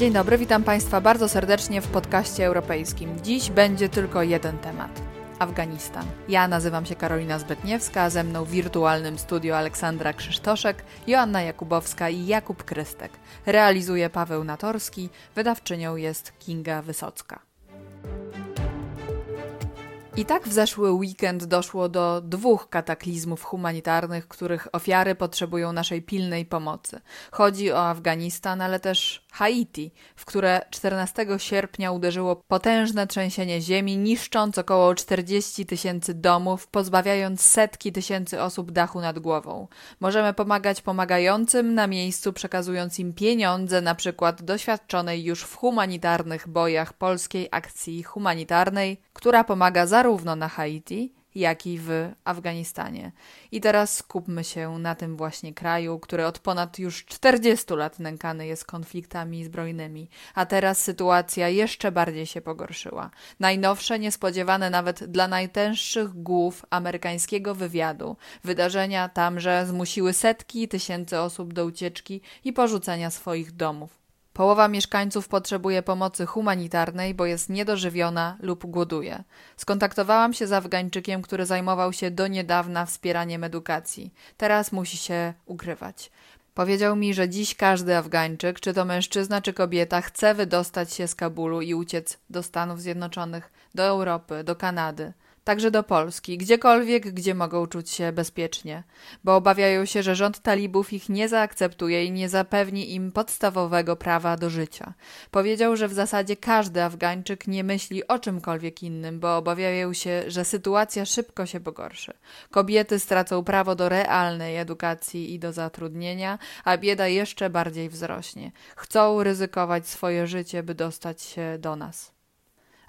Dzień dobry, witam Państwa bardzo serdecznie w podcaście europejskim. Dziś będzie tylko jeden temat. Afganistan. Ja nazywam się Karolina Zbytniewska, a ze mną w wirtualnym studio Aleksandra Krzysztoszek, Joanna Jakubowska i Jakub Krystek. Realizuje Paweł Natorski, wydawczynią jest Kinga Wysocka. I tak w zeszły weekend doszło do dwóch kataklizmów humanitarnych, których ofiary potrzebują naszej pilnej pomocy. Chodzi o Afganistan, ale też Haiti, w które 14 sierpnia uderzyło potężne trzęsienie ziemi, niszcząc około 40 tysięcy domów, pozbawiając setki tysięcy osób dachu nad głową. Możemy pomagać pomagającym na miejscu, przekazując im pieniądze, na przykład doświadczonej już w humanitarnych bojach polskiej akcji humanitarnej, która pomaga zarówno na Haiti, jak i w Afganistanie. I teraz skupmy się na tym właśnie kraju, który od ponad już 40 lat nękany jest konfliktami zbrojnymi, a teraz sytuacja jeszcze bardziej się pogorszyła. Najnowsze, niespodziewane nawet dla najtęższych głów amerykańskiego wywiadu, wydarzenia tamże zmusiły setki tysięcy osób do ucieczki i porzucenia swoich domów. Połowa mieszkańców potrzebuje pomocy humanitarnej, bo jest niedożywiona lub głoduje. Skontaktowałam się z Afgańczykiem, który zajmował się do niedawna wspieraniem edukacji. Teraz musi się ukrywać. Powiedział mi, że dziś każdy Afgańczyk, czy to mężczyzna, czy kobieta, chce wydostać się z Kabulu i uciec do Stanów Zjednoczonych, do Europy, do Kanady także do Polski, gdziekolwiek, gdzie mogą czuć się bezpiecznie, bo obawiają się, że rząd talibów ich nie zaakceptuje i nie zapewni im podstawowego prawa do życia. Powiedział, że w zasadzie każdy Afgańczyk nie myśli o czymkolwiek innym, bo obawiają się, że sytuacja szybko się pogorszy. Kobiety stracą prawo do realnej edukacji i do zatrudnienia, a bieda jeszcze bardziej wzrośnie. Chcą ryzykować swoje życie, by dostać się do nas.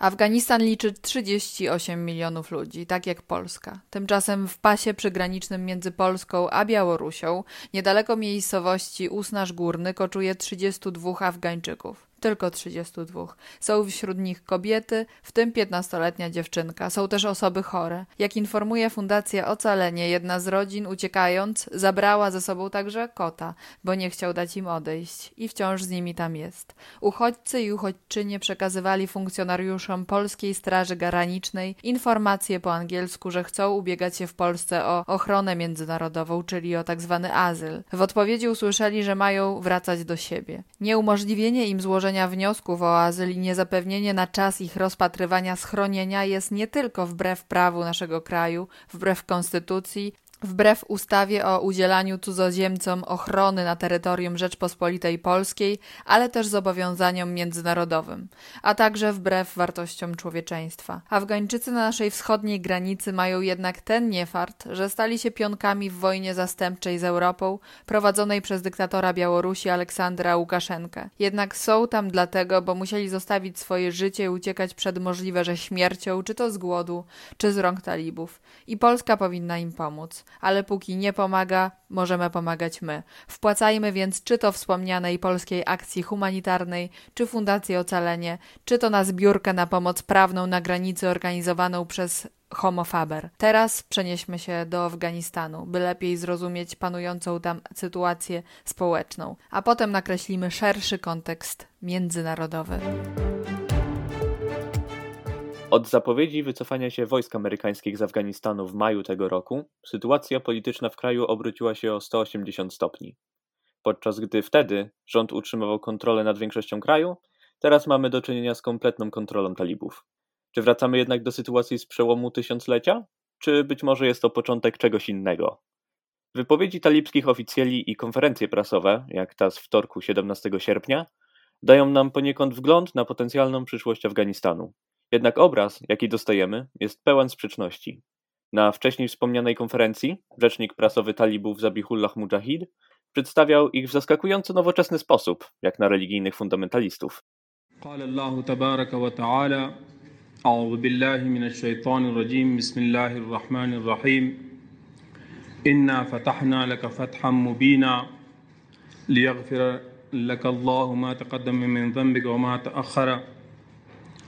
Afganistan liczy 38 milionów ludzi, tak jak Polska. Tymczasem w pasie przygranicznym między Polską a Białorusią, niedaleko miejscowości Usnaż Górny, koczuje 32 Afgańczyków tylko 32. Są wśród nich kobiety, w tym 15-letnia dziewczynka. Są też osoby chore. Jak informuje Fundacja Ocalenie, jedna z rodzin uciekając zabrała ze sobą także kota, bo nie chciał dać im odejść i wciąż z nimi tam jest. Uchodźcy i uchodźczynie przekazywali funkcjonariuszom Polskiej Straży Granicznej informacje po angielsku, że chcą ubiegać się w Polsce o ochronę międzynarodową, czyli o tak zwany azyl. W odpowiedzi usłyszeli, że mają wracać do siebie. Nieumożliwienie im złożenia złożenia wniosków o azyl i niezapewnienie na czas ich rozpatrywania schronienia jest nie tylko wbrew prawu naszego kraju, wbrew konstytucji, Wbrew ustawie o udzielaniu cudzoziemcom ochrony na terytorium Rzeczpospolitej Polskiej, ale też zobowiązaniom międzynarodowym, a także wbrew wartościom człowieczeństwa. Afgańczycy na naszej wschodniej granicy mają jednak ten niefart, że stali się pionkami w wojnie zastępczej z Europą, prowadzonej przez dyktatora Białorusi Aleksandra Łukaszenkę. Jednak są tam dlatego, bo musieli zostawić swoje życie i uciekać przed możliwe, że śmiercią, czy to z głodu, czy z rąk talibów. I Polska powinna im pomóc ale póki nie pomaga, możemy pomagać my. Wpłacajmy więc czy to wspomnianej polskiej akcji humanitarnej, czy Fundacji Ocalenie, czy to na zbiórkę na pomoc prawną na granicy organizowaną przez Homo Faber. Teraz przenieśmy się do Afganistanu, by lepiej zrozumieć panującą tam sytuację społeczną, a potem nakreślimy szerszy kontekst międzynarodowy. Od zapowiedzi wycofania się wojsk amerykańskich z Afganistanu w maju tego roku, sytuacja polityczna w kraju obróciła się o 180 stopni. Podczas gdy wtedy rząd utrzymywał kontrolę nad większością kraju, teraz mamy do czynienia z kompletną kontrolą talibów. Czy wracamy jednak do sytuacji z przełomu tysiąclecia? Czy być może jest to początek czegoś innego? Wypowiedzi talibskich oficjeli i konferencje prasowe, jak ta z wtorku 17 sierpnia, dają nam poniekąd wgląd na potencjalną przyszłość Afganistanu. Jednak obraz, jaki dostajemy, jest pełen sprzeczności. Na wcześniej wspomnianej konferencji rzecznik prasowy talibów Zabihullah Mujahid przedstawiał ich w zaskakująco nowoczesny sposób, jak na religijnych fundamentalistów. قال الله تبارك وتعالى أعوذ بالله من الشيطان الرجيم بسم الله الرحمن الرحيم إنا فتحنا لك فتحا مبينا ليغفر لك الله ما تقدم من ذنبك وما تأخر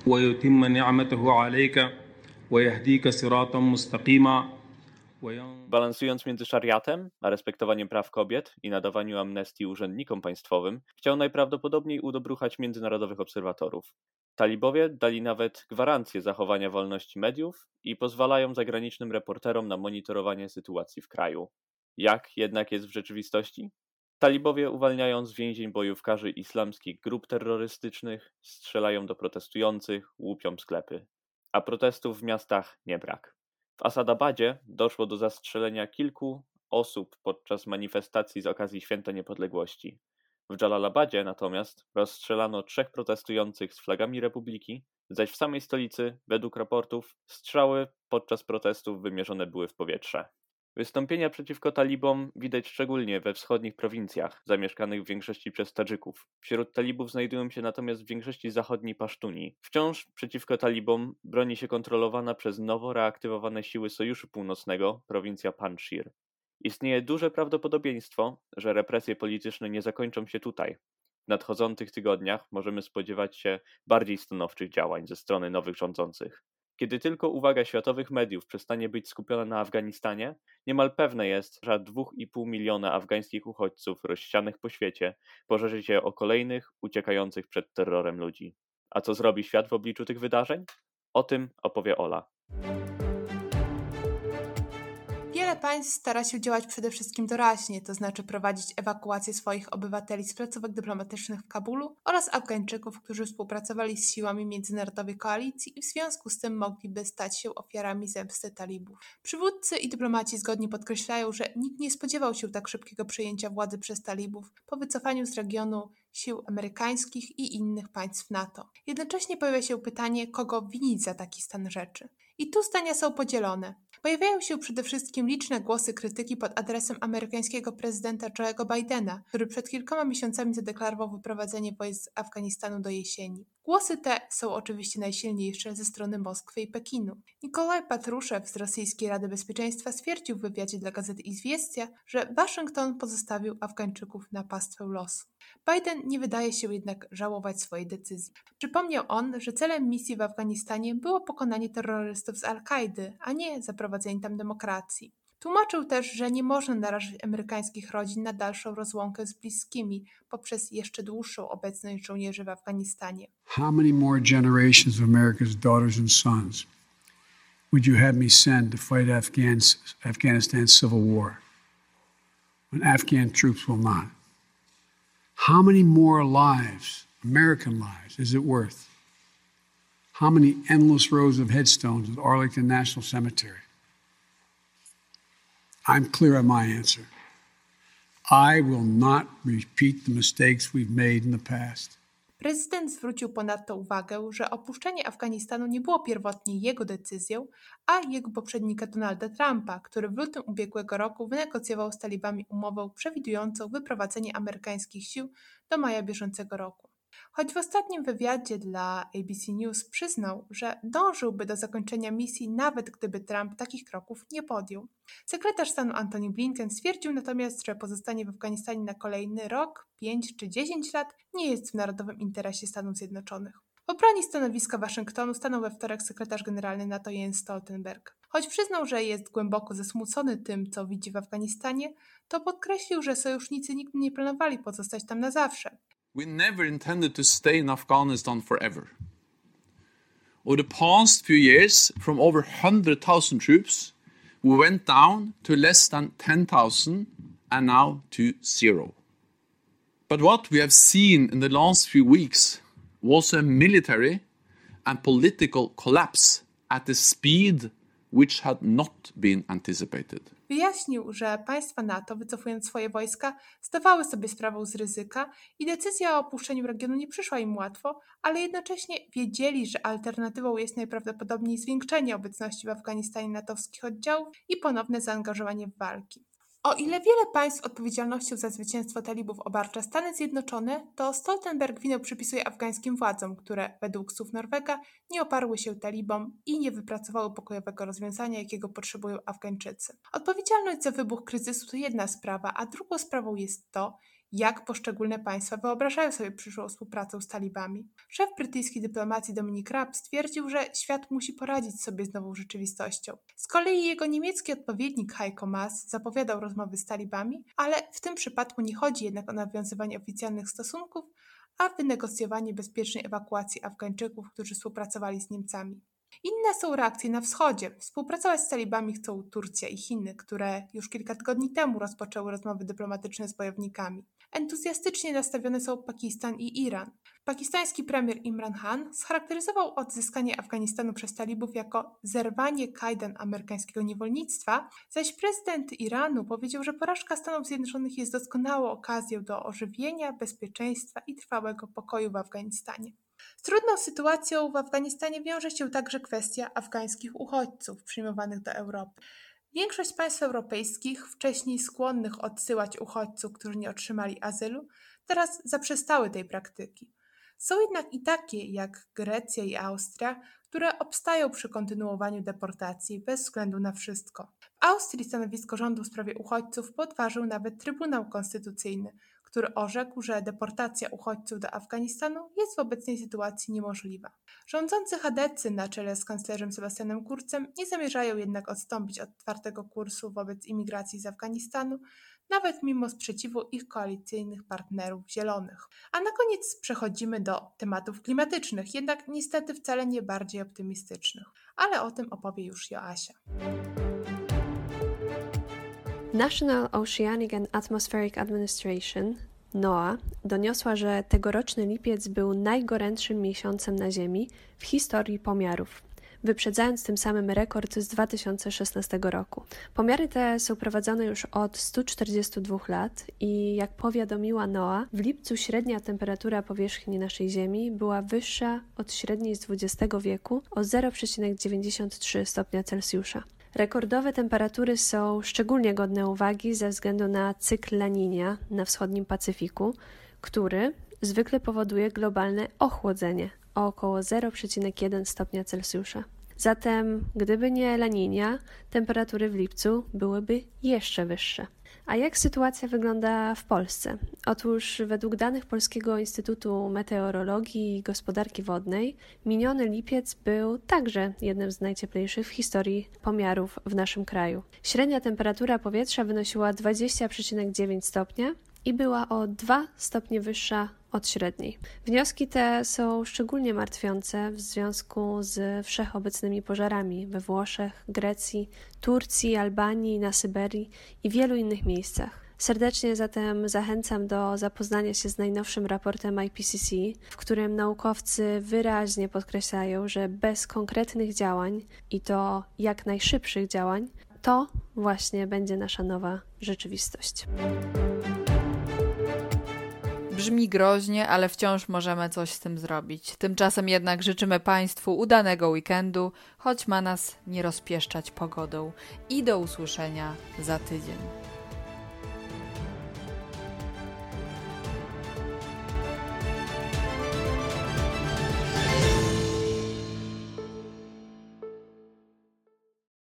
ويتم نعمته عليك ويهديك صراطا مستقيما Balansując między szariatem, a respektowaniem praw kobiet i nadawaniu amnestii urzędnikom państwowym, chciał najprawdopodobniej udobruchać międzynarodowych obserwatorów. Talibowie dali nawet gwarancję zachowania wolności mediów i pozwalają zagranicznym reporterom na monitorowanie sytuacji w kraju. Jak jednak jest w rzeczywistości? Talibowie uwalniają z więzień bojówkarzy islamskich grup terrorystycznych, strzelają do protestujących, łupią sklepy. A protestów w miastach nie brak. W Asadabadzie doszło do zastrzelenia kilku osób podczas manifestacji z okazji Święta Niepodległości. W Jalalabadzie natomiast rozstrzelano trzech protestujących z flagami republiki, zaś w samej stolicy, według raportów, strzały podczas protestów wymierzone były w powietrze. Wystąpienia przeciwko talibom widać szczególnie we wschodnich prowincjach, zamieszkanych w większości przez Tadżyków. Wśród talibów znajdują się natomiast w większości zachodni Pasztuni. Wciąż przeciwko talibom broni się kontrolowana przez nowo reaktywowane siły Sojuszu Północnego prowincja Panjshir. Istnieje duże prawdopodobieństwo, że represje polityczne nie zakończą się tutaj. W nadchodzących tygodniach możemy spodziewać się bardziej stanowczych działań ze strony nowych rządzących. Kiedy tylko uwaga światowych mediów przestanie być skupiona na Afganistanie, niemal pewne jest, że 2,5 miliona afgańskich uchodźców rozsianych po świecie pożerzy się o kolejnych uciekających przed terrorem ludzi. A co zrobi świat w obliczu tych wydarzeń? O tym opowie Ola. Wiele państw stara się działać przede wszystkim doraźnie, to znaczy prowadzić ewakuację swoich obywateli z placówek dyplomatycznych w Kabulu oraz Afgańczyków, którzy współpracowali z siłami międzynarodowej koalicji i w związku z tym mogliby stać się ofiarami zemsty talibów. Przywódcy i dyplomaci zgodnie podkreślają, że nikt nie spodziewał się tak szybkiego przejęcia władzy przez talibów po wycofaniu z regionu sił amerykańskich i innych państw NATO. Jednocześnie pojawia się pytanie, kogo winić za taki stan rzeczy. I tu zdania są podzielone. Pojawiają się przede wszystkim liczne głosy krytyki pod adresem amerykańskiego prezydenta Joe'ego Bidena, który przed kilkoma miesiącami zadeklarował wyprowadzenie wojsk z Afganistanu do jesieni. Głosy te są oczywiście najsilniejsze ze strony Moskwy i Pekinu. Nikolaj Patruszew z Rosyjskiej Rady Bezpieczeństwa stwierdził w wywiadzie dla gazety Izwiestia, że Waszyngton pozostawił Afgańczyków na pastwę losu. Biden nie wydaje się jednak żałować swojej decyzji. Przypomniał on, że celem misji w Afganistanie było pokonanie terrorystów z Al-Kaidy, a nie zaprowadzenie tam demokracji. Tłumaczył też, że nie można narażać amerykańskich rodzin na dalszą rozłąkę z bliskimi poprzez jeszcze dłuższą obecność żołnierzy w Afganistanie. How many more generations of America's daughters and sons would you have me send to fight Afghans, Afghanistan's civil war when Afghan troops will not? How many more lives, American lives, is it worth? How many endless rows of headstones at Arlington National Cemetery? I'm clear on my answer. I will not repeat the mistakes we've made in the past. Prezydent zwrócił ponadto uwagę, że opuszczenie Afganistanu nie było pierwotnie jego decyzją, a jego poprzednika Donalda Trumpa, który w lutym ubiegłego roku wynegocjował z talibami umowę przewidującą wyprowadzenie amerykańskich sił do maja bieżącego roku. Choć w ostatnim wywiadzie dla ABC News przyznał, że dążyłby do zakończenia misji, nawet gdyby Trump takich kroków nie podjął. Sekretarz stanu Antony Blinken stwierdził natomiast, że pozostanie w Afganistanie na kolejny rok, 5 czy 10 lat nie jest w narodowym interesie Stanów Zjednoczonych. W obronie stanowiska Waszyngtonu stanął we wtorek sekretarz generalny NATO Jens Stoltenberg. Choć przyznał, że jest głęboko zasmucony tym, co widzi w Afganistanie, to podkreślił, że sojusznicy nigdy nie planowali pozostać tam na zawsze. We never intended to stay in Afghanistan forever. Over the past few years, from over 100,000 troops, we went down to less than 10,000 and now to zero. But what we have seen in the last few weeks was a military and political collapse at a speed which had not been anticipated. Wyjaśnił, że państwa NATO, wycofując swoje wojska, zdawały sobie sprawę z ryzyka i decyzja o opuszczeniu regionu nie przyszła im łatwo, ale jednocześnie wiedzieli, że alternatywą jest najprawdopodobniej zwiększenie obecności w Afganistanie natowskich oddziałów i ponowne zaangażowanie w walki. O ile wiele państw odpowiedzialnością za zwycięstwo talibów obarcza Stany Zjednoczone, to Stoltenberg winę przypisuje afgańskim władzom, które według słów Norwega nie oparły się talibom i nie wypracowały pokojowego rozwiązania, jakiego potrzebują Afgańczycy. Odpowiedzialność za wybuch kryzysu to jedna sprawa, a drugą sprawą jest to, jak poszczególne państwa wyobrażają sobie przyszłą współpracę z talibami. Szef brytyjskiej dyplomacji Dominic Raab stwierdził, że świat musi poradzić sobie z nową rzeczywistością. Z kolei jego niemiecki odpowiednik Heiko Maas zapowiadał rozmowy z talibami, ale w tym przypadku nie chodzi jednak o nawiązywanie oficjalnych stosunków, a wynegocjowanie bezpiecznej ewakuacji Afgańczyków, którzy współpracowali z Niemcami. Inne są reakcje na wschodzie. Współpracować z talibami chcą Turcja i Chiny, które już kilka tygodni temu rozpoczęły rozmowy dyplomatyczne z bojownikami. Entuzjastycznie nastawione są Pakistan i Iran. Pakistański premier Imran Khan scharakteryzował odzyskanie Afganistanu przez talibów jako zerwanie kajdan amerykańskiego niewolnictwa, zaś prezydent Iranu powiedział, że porażka Stanów Zjednoczonych jest doskonałą okazją do ożywienia, bezpieczeństwa i trwałego pokoju w Afganistanie. Z trudną sytuacją w Afganistanie wiąże się także kwestia afgańskich uchodźców przyjmowanych do Europy. Większość państw europejskich, wcześniej skłonnych odsyłać uchodźców, którzy nie otrzymali azylu, teraz zaprzestały tej praktyki. Są jednak i takie, jak Grecja i Austria, które obstają przy kontynuowaniu deportacji bez względu na wszystko. W Austrii stanowisko rządu w sprawie uchodźców podważył nawet Trybunał Konstytucyjny, który orzekł, że deportacja uchodźców do Afganistanu jest w obecnej sytuacji niemożliwa. Rządzący chadecy na czele z kanclerzem Sebastianem Kurcem nie zamierzają jednak odstąpić od twardego kursu wobec imigracji z Afganistanu, nawet mimo sprzeciwu ich koalicyjnych partnerów zielonych. A na koniec przechodzimy do tematów klimatycznych, jednak niestety wcale nie bardziej optymistycznych. Ale o tym opowie już Joasia. National Oceanic and Atmospheric Administration NOAA doniosła, że tegoroczny lipiec był najgorętszym miesiącem na Ziemi w historii pomiarów, wyprzedzając tym samym rekord z 2016 roku. Pomiary te są prowadzone już od 142 lat i jak powiadomiła NOAA, w lipcu średnia temperatura powierzchni naszej Ziemi była wyższa od średniej z XX wieku o 0,93 stopnia Celsjusza. Rekordowe temperatury są szczególnie godne uwagi ze względu na cykl laninia na wschodnim Pacyfiku, który zwykle powoduje globalne ochłodzenie o około 0,1 stopnia Celsjusza. Zatem, gdyby nie laninia, temperatury w lipcu byłyby jeszcze wyższe. A jak sytuacja wygląda w Polsce? Otóż według danych Polskiego Instytutu Meteorologii i Gospodarki Wodnej, miniony lipiec był także jednym z najcieplejszych w historii pomiarów w naszym kraju. Średnia temperatura powietrza wynosiła 20,9 stopnia i była o 2 stopnie wyższa od średniej. Wnioski te są szczególnie martwiące w związku z wszechobecnymi pożarami we Włoszech, Grecji, Turcji, Albanii, na Syberii i wielu innych miejscach. Serdecznie zatem zachęcam do zapoznania się z najnowszym raportem IPCC, w którym naukowcy wyraźnie podkreślają, że bez konkretnych działań i to jak najszybszych działań, to właśnie będzie nasza nowa rzeczywistość. Brzmi groźnie, ale wciąż możemy coś z tym zrobić. Tymczasem jednak życzymy Państwu udanego weekendu, choć ma nas nie rozpieszczać pogodą. I do usłyszenia za tydzień.